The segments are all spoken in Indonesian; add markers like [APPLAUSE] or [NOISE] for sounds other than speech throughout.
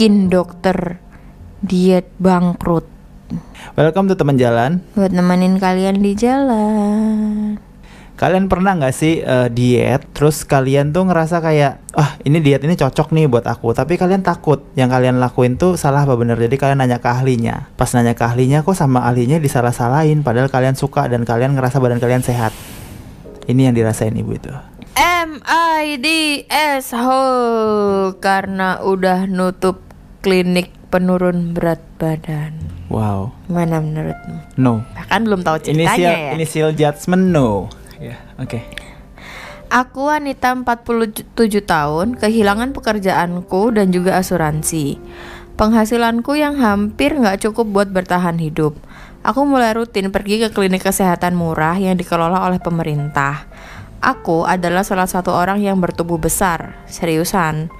bikin dokter diet bangkrut. Welcome to teman jalan. Buat nemenin kalian di jalan. Kalian pernah nggak sih uh, diet, terus kalian tuh ngerasa kayak, ah ini diet ini cocok nih buat aku, tapi kalian takut yang kalian lakuin tuh salah apa bener, jadi kalian nanya ke ahlinya. Pas nanya ke ahlinya, kok sama ahlinya disalah-salahin, padahal kalian suka dan kalian ngerasa badan kalian sehat. Ini yang dirasain ibu itu. M I D S Ho karena udah nutup klinik penurun berat badan. Wow. Mana menurutmu? No. Bahkan belum tahu ceritanya initial, ya. Initial judgment no. Ya, yeah, oke. Okay. Aku wanita 47 tahun, kehilangan pekerjaanku dan juga asuransi. Penghasilanku yang hampir nggak cukup buat bertahan hidup. Aku mulai rutin pergi ke klinik kesehatan murah yang dikelola oleh pemerintah. Aku adalah salah satu orang yang bertubuh besar, seriusan.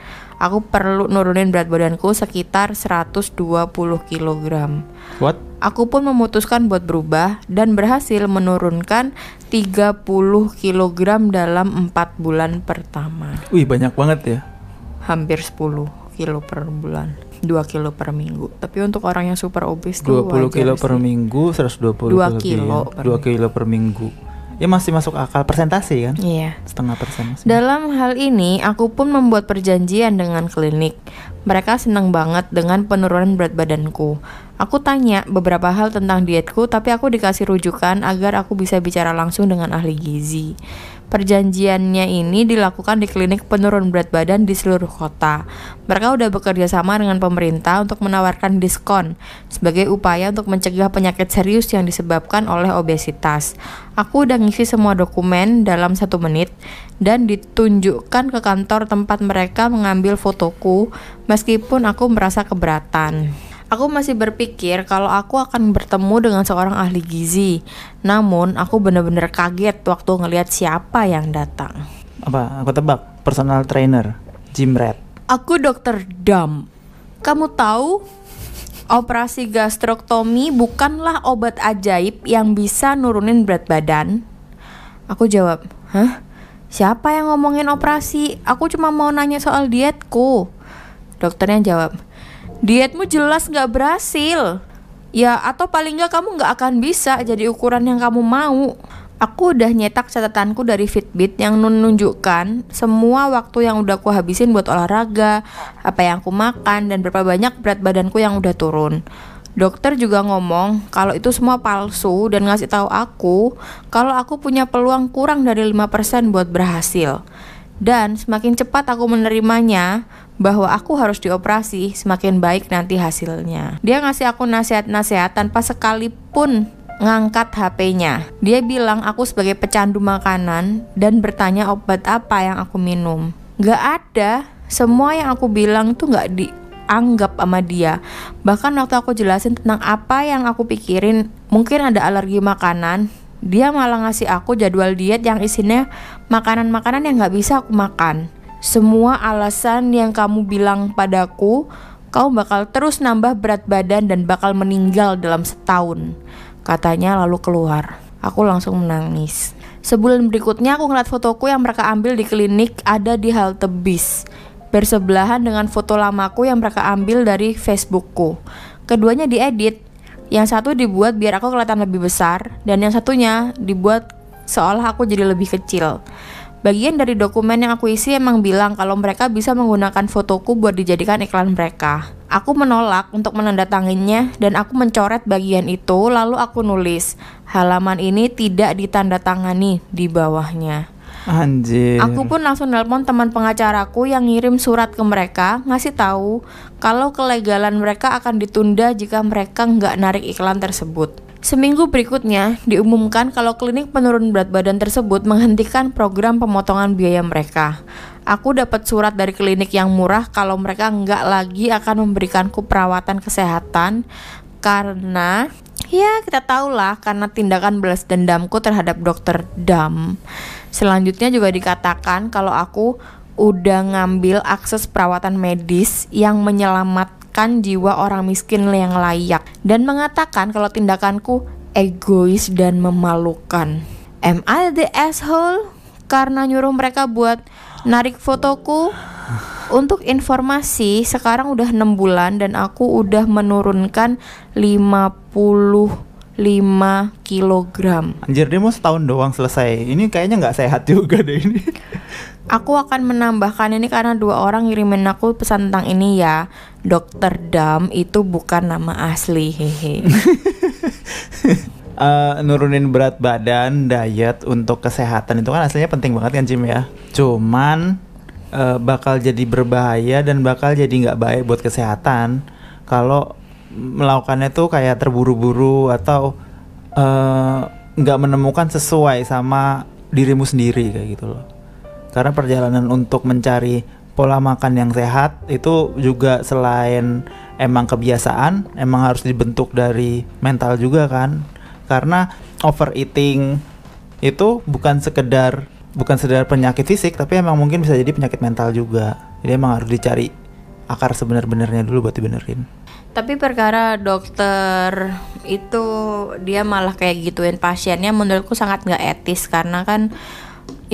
Aku perlu nurunin berat badanku sekitar 120 kg. What? Aku pun memutuskan buat berubah dan berhasil menurunkan 30 kg dalam 4 bulan pertama. Wih, banyak banget ya. Hampir 10 kilo per bulan. 2 kilo per minggu. Tapi untuk orang yang super obes 20 kilo per minggu 120 2 kilo per 2 kilo per minggu. Ya masih masuk akal persentase kan? Iya. Setengah persen. Masih. Dalam hal ini, aku pun membuat perjanjian dengan klinik. Mereka senang banget dengan penurunan berat badanku. Aku tanya beberapa hal tentang dietku, tapi aku dikasih rujukan agar aku bisa bicara langsung dengan ahli gizi. Perjanjiannya ini dilakukan di klinik penurun berat badan di seluruh kota. Mereka udah bekerja sama dengan pemerintah untuk menawarkan diskon sebagai upaya untuk mencegah penyakit serius yang disebabkan oleh obesitas. Aku udah ngisi semua dokumen dalam satu menit dan ditunjukkan ke kantor tempat mereka mengambil fotoku meskipun aku merasa keberatan. Aku masih berpikir kalau aku akan bertemu dengan seorang ahli gizi. Namun, aku benar-benar kaget waktu ngelihat siapa yang datang. Apa? Aku tebak. Personal trainer, gym rat. Aku dokter Dam. Kamu tahu operasi gastroktomi bukanlah obat ajaib yang bisa nurunin berat badan? Aku jawab, "Hah? Siapa yang ngomongin operasi? Aku cuma mau nanya soal dietku." Dokternya jawab, dietmu jelas nggak berhasil. Ya, atau paling nggak kamu nggak akan bisa jadi ukuran yang kamu mau. Aku udah nyetak catatanku dari Fitbit yang menunjukkan semua waktu yang udah aku habisin buat olahraga, apa yang aku makan, dan berapa banyak berat badanku yang udah turun. Dokter juga ngomong kalau itu semua palsu dan ngasih tahu aku kalau aku punya peluang kurang dari 5% buat berhasil. Dan semakin cepat aku menerimanya, bahwa aku harus dioperasi, semakin baik nanti hasilnya. Dia ngasih aku nasihat-nasihat tanpa sekalipun ngangkat HP-nya. Dia bilang aku sebagai pecandu makanan dan bertanya obat apa yang aku minum. Gak ada, semua yang aku bilang tuh gak dianggap sama dia. Bahkan waktu aku jelasin tentang apa yang aku pikirin, mungkin ada alergi makanan, dia malah ngasih aku jadwal diet yang isinya makanan-makanan yang gak bisa aku makan. Semua alasan yang kamu bilang padaku, kau bakal terus nambah berat badan dan bakal meninggal dalam setahun. Katanya lalu keluar. Aku langsung menangis. Sebulan berikutnya aku ngeliat fotoku yang mereka ambil di klinik ada di halte bis. Bersebelahan dengan foto lamaku yang mereka ambil dari Facebookku. Keduanya diedit. Yang satu dibuat biar aku kelihatan lebih besar dan yang satunya dibuat seolah aku jadi lebih kecil. Bagian dari dokumen yang aku isi emang bilang kalau mereka bisa menggunakan fotoku buat dijadikan iklan mereka. Aku menolak untuk menandatanginya dan aku mencoret bagian itu lalu aku nulis halaman ini tidak ditandatangani di bawahnya. Anjir. Aku pun langsung nelpon teman pengacaraku yang ngirim surat ke mereka ngasih tahu kalau kelegalan mereka akan ditunda jika mereka nggak narik iklan tersebut. Seminggu berikutnya, diumumkan kalau klinik penurun berat badan tersebut menghentikan program pemotongan biaya mereka. Aku dapat surat dari klinik yang murah kalau mereka nggak lagi akan memberikanku perawatan kesehatan karena ya kita tahulah karena tindakan balas dendamku terhadap dokter Dam. Selanjutnya juga dikatakan kalau aku udah ngambil akses perawatan medis yang menyelamatkan menyelamatkan jiwa orang miskin yang layak dan mengatakan kalau tindakanku egois dan memalukan. Am I the asshole? Karena nyuruh mereka buat narik fotoku Untuk informasi, sekarang udah enam bulan dan aku udah menurunkan 55 kilogram. Anjir dia mau setahun doang selesai. Ini kayaknya nggak sehat juga deh ini. Aku akan menambahkan ini karena dua orang ngirimin aku pesan tentang ini ya. Dokter Dam itu bukan nama asli, hehe. [LAUGHS] Eh, nurunin berat badan, diet untuk kesehatan itu kan aslinya penting banget kan Jim ya. Cuman eh, bakal jadi berbahaya dan bakal jadi nggak baik buat kesehatan kalau melakukannya tuh kayak terburu-buru atau eh, nggak menemukan sesuai sama dirimu sendiri kayak gitu loh. Karena perjalanan untuk mencari pola makan yang sehat itu juga selain emang kebiasaan, emang harus dibentuk dari mental juga kan. Karena overeating itu bukan sekedar bukan sekedar penyakit fisik, tapi emang mungkin bisa jadi penyakit mental juga. Jadi emang harus dicari akar sebenar-benarnya dulu buat dibenerin. Tapi perkara dokter itu dia malah kayak gituin pasiennya menurutku sangat nggak etis karena kan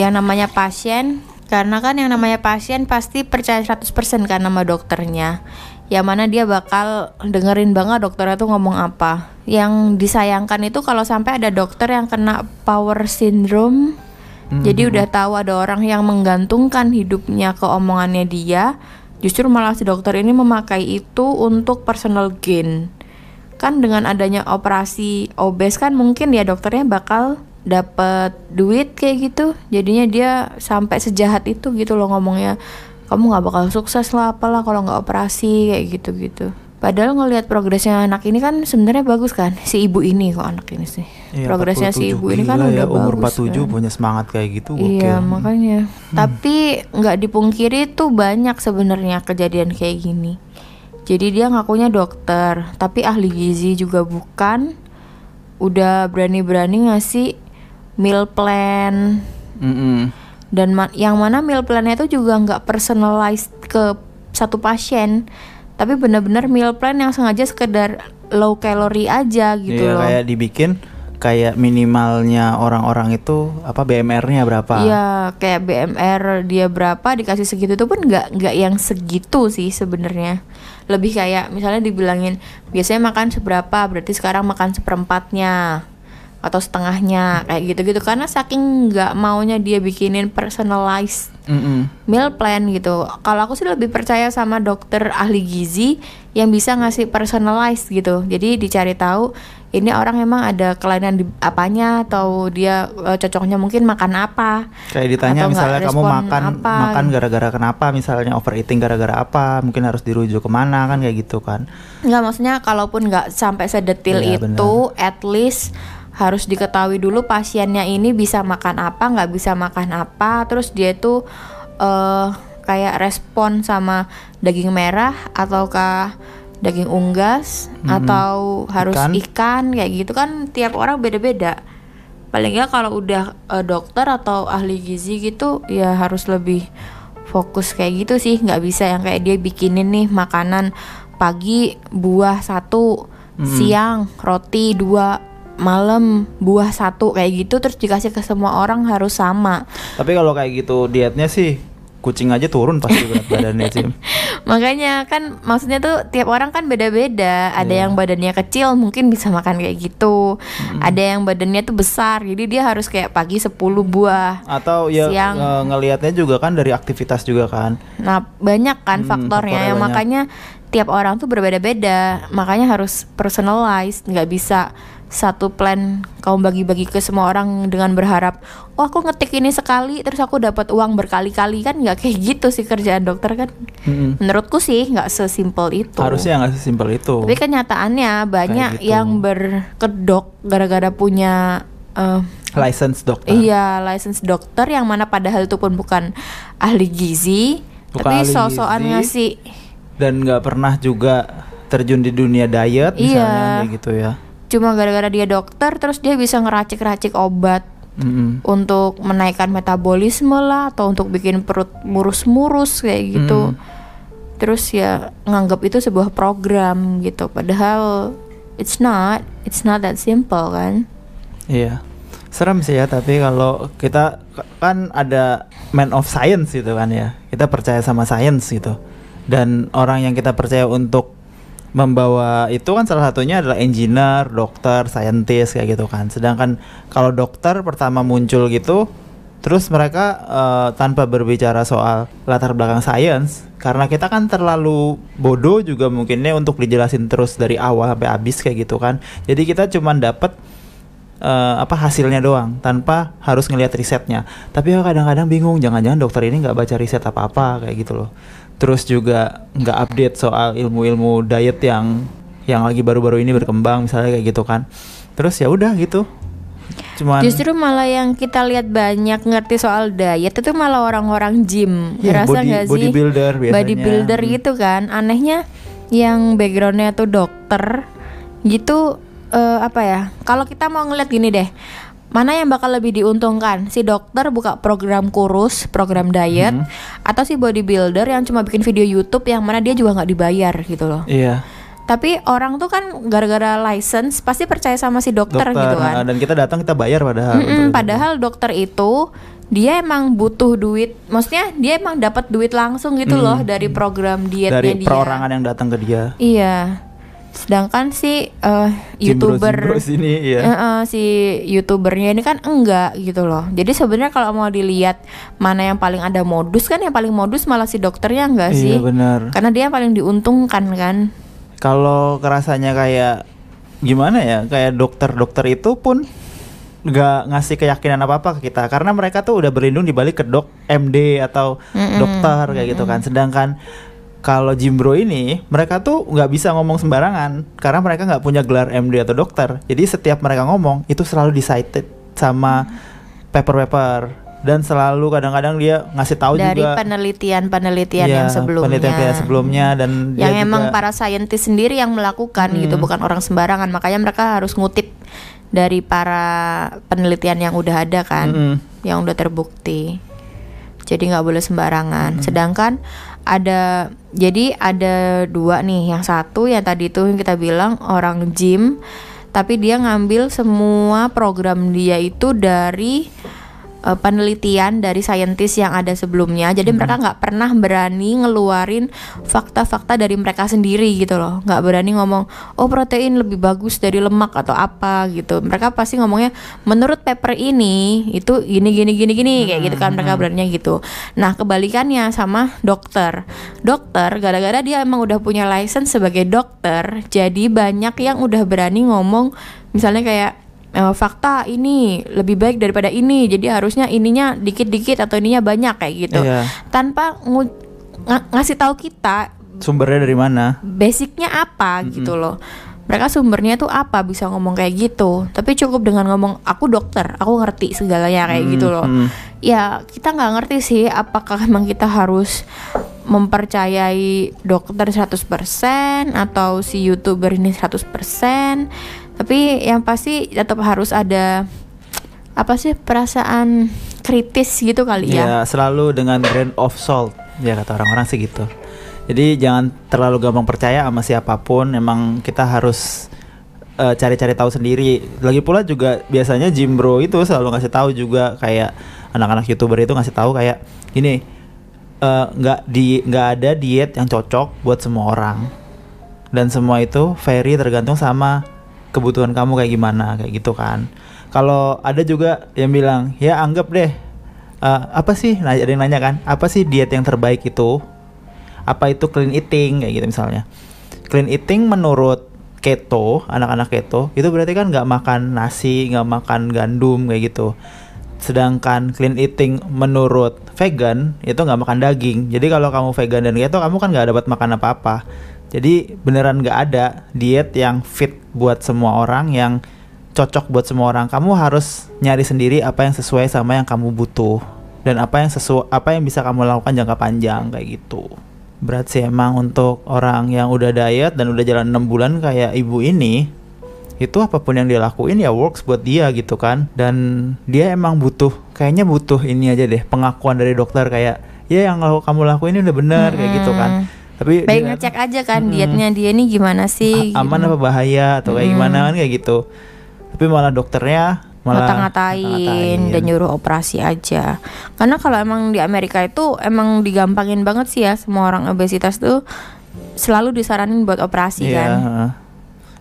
yang namanya pasien karena kan yang namanya pasien pasti percaya 100% kan sama dokternya. Yang mana dia bakal dengerin banget dokternya tuh ngomong apa? Yang disayangkan itu kalau sampai ada dokter yang kena power syndrome jadi udah tahu ada orang yang menggantungkan hidupnya ke omongannya dia justru malah si dokter ini memakai itu untuk personal gain. Kan dengan adanya operasi obes kan mungkin ya dokternya bakal dapat duit kayak gitu jadinya dia sampai sejahat itu gitu loh ngomongnya kamu nggak bakal sukses lah apalah kalau nggak operasi kayak gitu gitu padahal ngelihat progresnya anak ini kan sebenarnya bagus kan si ibu ini kok anak ini sih Iya, progresnya si 47 ibu ini kan gila udah ya, umur bagus 47 kan. punya semangat kayak gitu Iya gokil. makanya. Tapi nggak dipungkiri tuh banyak sebenarnya kejadian kayak gini. Jadi dia ngakunya dokter, tapi ahli gizi juga bukan. Udah berani-berani ngasih meal plan Mm-mm. dan ma- yang mana meal plannya itu juga nggak personalized ke satu pasien, tapi benar-benar meal plan yang sengaja sekedar low calorie aja gitu Iya, loh. kayak dibikin kayak minimalnya orang-orang itu apa BMR-nya berapa? Iya, kayak BMR dia berapa dikasih segitu itu pun nggak nggak yang segitu sih sebenarnya. Lebih kayak misalnya dibilangin biasanya makan seberapa, berarti sekarang makan seperempatnya atau setengahnya kayak gitu-gitu karena saking nggak maunya dia bikinin personalized Mm-mm. meal plan gitu. Kalau aku sih lebih percaya sama dokter ahli gizi yang bisa ngasih personalized gitu. Jadi dicari tahu ini orang emang ada kelainan di apanya atau dia eh, cocoknya mungkin makan apa. Kayak ditanya misalnya kamu makan apa. makan gara-gara kenapa misalnya overeating gara-gara apa mungkin harus dirujuk ke mana kan kayak gitu kan Nggak maksudnya kalaupun nggak sampai sedetil Iya, itu, at least harus diketahui dulu pasiennya ini bisa makan apa, nggak bisa makan apa, terus dia tuh eh kayak respon sama daging merah ataukah daging unggas atau harus Ikan. ikan. kayak gitu kan tiap orang beda-beda. Paling nggak kalau udah eh, dokter atau ahli gizi gitu ya harus lebih fokus kayak gitu sih nggak bisa yang kayak dia bikinin nih makanan pagi buah satu siang roti dua malam buah satu kayak gitu terus dikasih ke semua orang harus sama tapi kalau kayak gitu dietnya sih kucing aja turun pasti berat [LAUGHS] badannya sih makanya kan maksudnya tuh tiap orang kan beda-beda ada Iya. yang badannya kecil mungkin bisa makan kayak gitu ada yang badannya tuh besar jadi dia harus kayak pagi 10 buah atau ya Siang. nge- ngelihatnya juga kan dari aktivitas juga kan Nah, banyak kan Hmm, faktornya faktornya yang banyak. makanya tiap orang tuh berbeda-beda. Makanya harus personalized, nggak bisa satu plan kamu bagi-bagi ke semua orang dengan berharap, "Oh, aku ngetik ini sekali terus aku dapat uang berkali-kali." Kan nggak kayak gitu sih kerjaan dokter kan. Mm-mm. Menurutku sih nggak sesimpel itu. harusnya nggak sesimpel itu Tapi kenyataannya banyak gitu. yang berkedok gara-gara punya eh, license dokter Iya, license dokter yang mana padahal itu pun bukan ahli gizi, Bukan tapi sosokan ngasih dan nggak pernah juga terjun di dunia diet misalnya Iya. gitu ya cuma gara-gara dia dokter terus dia bisa ngeracik-racik obat Mm-mm. untuk menaikkan metabolisme lah atau untuk bikin perut murus-murus kayak gitu. Hmm. Terus ya nganggap itu sebuah program gitu. Padahal it's not, it's not that simple kan. Iya, serem sih ya. Tapi kalau kita kan ada man of science gitu kan ya kita percaya sama science gitu dan orang yang kita percaya untuk membawa itu kan salah satunya adalah engineer, dokter, scientist kayak gitu kan. Sedangkan kalau dokter pertama muncul gitu, terus mereka uh, tanpa berbicara soal latar belakang sains, karena kita kan terlalu bodoh juga mungkinnya untuk dijelasin terus dari awal sampai habis kayak gitu kan. Jadi kita cuma dapat uh, apa hasilnya doang tanpa harus ngelihat risetnya. Tapi ya kadang-kadang bingung, jangan-jangan dokter ini nggak baca riset apa-apa kayak gitu loh terus juga nggak update soal ilmu-ilmu diet yang yang lagi baru-baru ini berkembang misalnya kayak gitu kan terus ya udah gitu Cuman Justru malah yang kita lihat banyak ngerti soal diet itu malah orang-orang gym. Yeah, Rasa body, gak sih? Bodybuilder biasanya. Bodybuilder hmm. gitu kan. Anehnya yang backgroundnya tuh dokter gitu uh, apa ya? Kalau kita mau ngeliat gini deh, mana yang bakal lebih diuntungkan? Si dokter buka program kurus program diet hmm. atau si bodybuilder yang cuma bikin video YouTube yang mana dia juga nggak dibayar gitu loh. Iya. Tapi orang tuh kan gara-gara license pasti percaya sama si dokter, dokter gitu kan. dan kita datang kita bayar padahal mm -mm, padahal dokter itu dia emang butuh duit. Maksudnya dia emang dapat duit langsung gitu hmm. loh dari program dietnya dari dia. perorangan yang datang ke dia. Iya sedangkan si uh, youtuber sini, iya. uh, uh, si youtubernya ini kan enggak gitu loh. Jadi sebenarnya kalau mau dilihat mana yang paling ada modus kan yang paling modus malah si dokternya enggak iya, sih? benar. Karena dia yang paling diuntungkan kan. Kalau kerasanya kayak gimana ya kayak dokter-dokter itu pun nggak ngasih keyakinan apa apa ke kita. Karena mereka tuh udah berlindung di balik ke dok MD atau mm -mm. dokter kayak gitu kan. Sedangkan kalau Jimbro ini mereka tuh nggak bisa ngomong sembarangan karena mereka nggak punya gelar MD atau dokter. Jadi setiap mereka ngomong itu selalu dicited sama paper-paper dan selalu kadang-kadang dia ngasih tahu dari juga penelitian-penelitian ya, yang sebelumnya penelitian sebelumnya dan yang emang juga, para saintis sendiri yang melakukan hmm. gitu bukan orang sembarangan makanya mereka harus ngutip dari para penelitian yang udah ada kan hmm. yang udah terbukti jadi nggak boleh sembarangan hmm. sedangkan ada jadi ada dua nih. Yang satu yang tadi itu yang kita bilang orang gym tapi dia ngambil semua program dia itu dari uh, penelitian dari saintis yang ada sebelumnya. Jadi hmm. mereka nggak pernah berani ngeluarin fakta-fakta dari mereka sendiri gitu loh. Nggak berani ngomong, oh protein lebih bagus dari lemak atau apa gitu. Mereka pasti ngomongnya, menurut paper ini itu gini gini gini gini hmm. kayak gitu kan mereka hmm. beraninya gitu. Nah kebalikannya sama dokter. Dokter gara-gara dia emang udah punya license sebagai dokter, jadi banyak yang udah berani ngomong misalnya kayak uh, fakta ini lebih baik daripada ini. Jadi harusnya ininya dikit-dikit atau ininya banyak kayak gitu. Yeah. tanpa ng ngasih tahu kita sumbernya dari mana? basicnya apa mm -hmm. gitu loh. Mereka sumbernya tuh apa bisa ngomong kayak gitu. Tapi cukup dengan ngomong aku dokter aku ngerti segalanya kayak hmm, gitu loh. Hmm. ya kita nggak ngerti sih apakah memang kita harus mempercayai dokter 100% atau si youtuber ini 100% tapi yang pasti tetap harus ada apa sih perasaan kritis gitu kali ya. Ya selalu dengan grain of salt. Ya kata orang-orang sih gitu. Jadi jangan terlalu gampang percaya sama siapa pun. Emang kita harus eh, cari-cari tahu sendiri. Lagi pula juga biasanya Jimbro itu selalu ngasih tahu juga. Kayak anak-anak youtuber itu ngasih tahu kayak ini eh, nggak uh, di nggak ada diet yang cocok buat semua orang. Dan semua itu very tergantung sama kebutuhan kamu kayak gimana kayak gitu kan. Kalau ada juga yang bilang ya anggap deh uh, apa sih? Nah ada yang nanya kan apa sih diet yang terbaik itu? Apa itu clean eating? Kayak gitu misalnya. Clean eating menurut keto anak-anak keto itu berarti kan nggak makan nasi nggak makan gandum kayak gitu. Sedangkan clean eating menurut vegan itu nggak makan daging. Jadi kalau kamu vegan dan keto kamu kan nggak dapat makan apa-apa jadi beneran nggak ada diet yang fit buat semua orang yang cocok buat semua orang. Kamu harus nyari sendiri apa yang sesuai sama yang kamu butuh dan apa yang sesuai apa yang bisa kamu lakukan jangka panjang kayak gitu. Berat sih emang untuk orang yang udah diet dan udah jalan 6 bulan kayak ibu ini itu apa pun yang dia lakuin ya works buat dia gitu kan dan dia emang butuh kayaknya butuh ini aja deh pengakuan dari dokter kayak ya yang kamu lakuin ini udah benar hmm. kayak gitu kan tapi baik ngecek aja kan hmm, dietnya dia ini gimana sih aman gitu. apa bahaya atau kayak hmm. gimana kan kayak gitu tapi malah dokternya Malah ngata-ngatain dan nyuruh operasi aja. Karena kalau emang di Amerika itu emang digampangin banget sih ya semua orang obesitas tuh selalu disaranin buat operasi Iya, kan.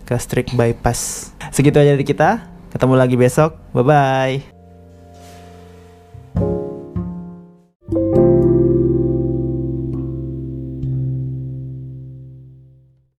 gastric bypass. Segitu aja dari kita. Ketemu lagi besok. Bye bye.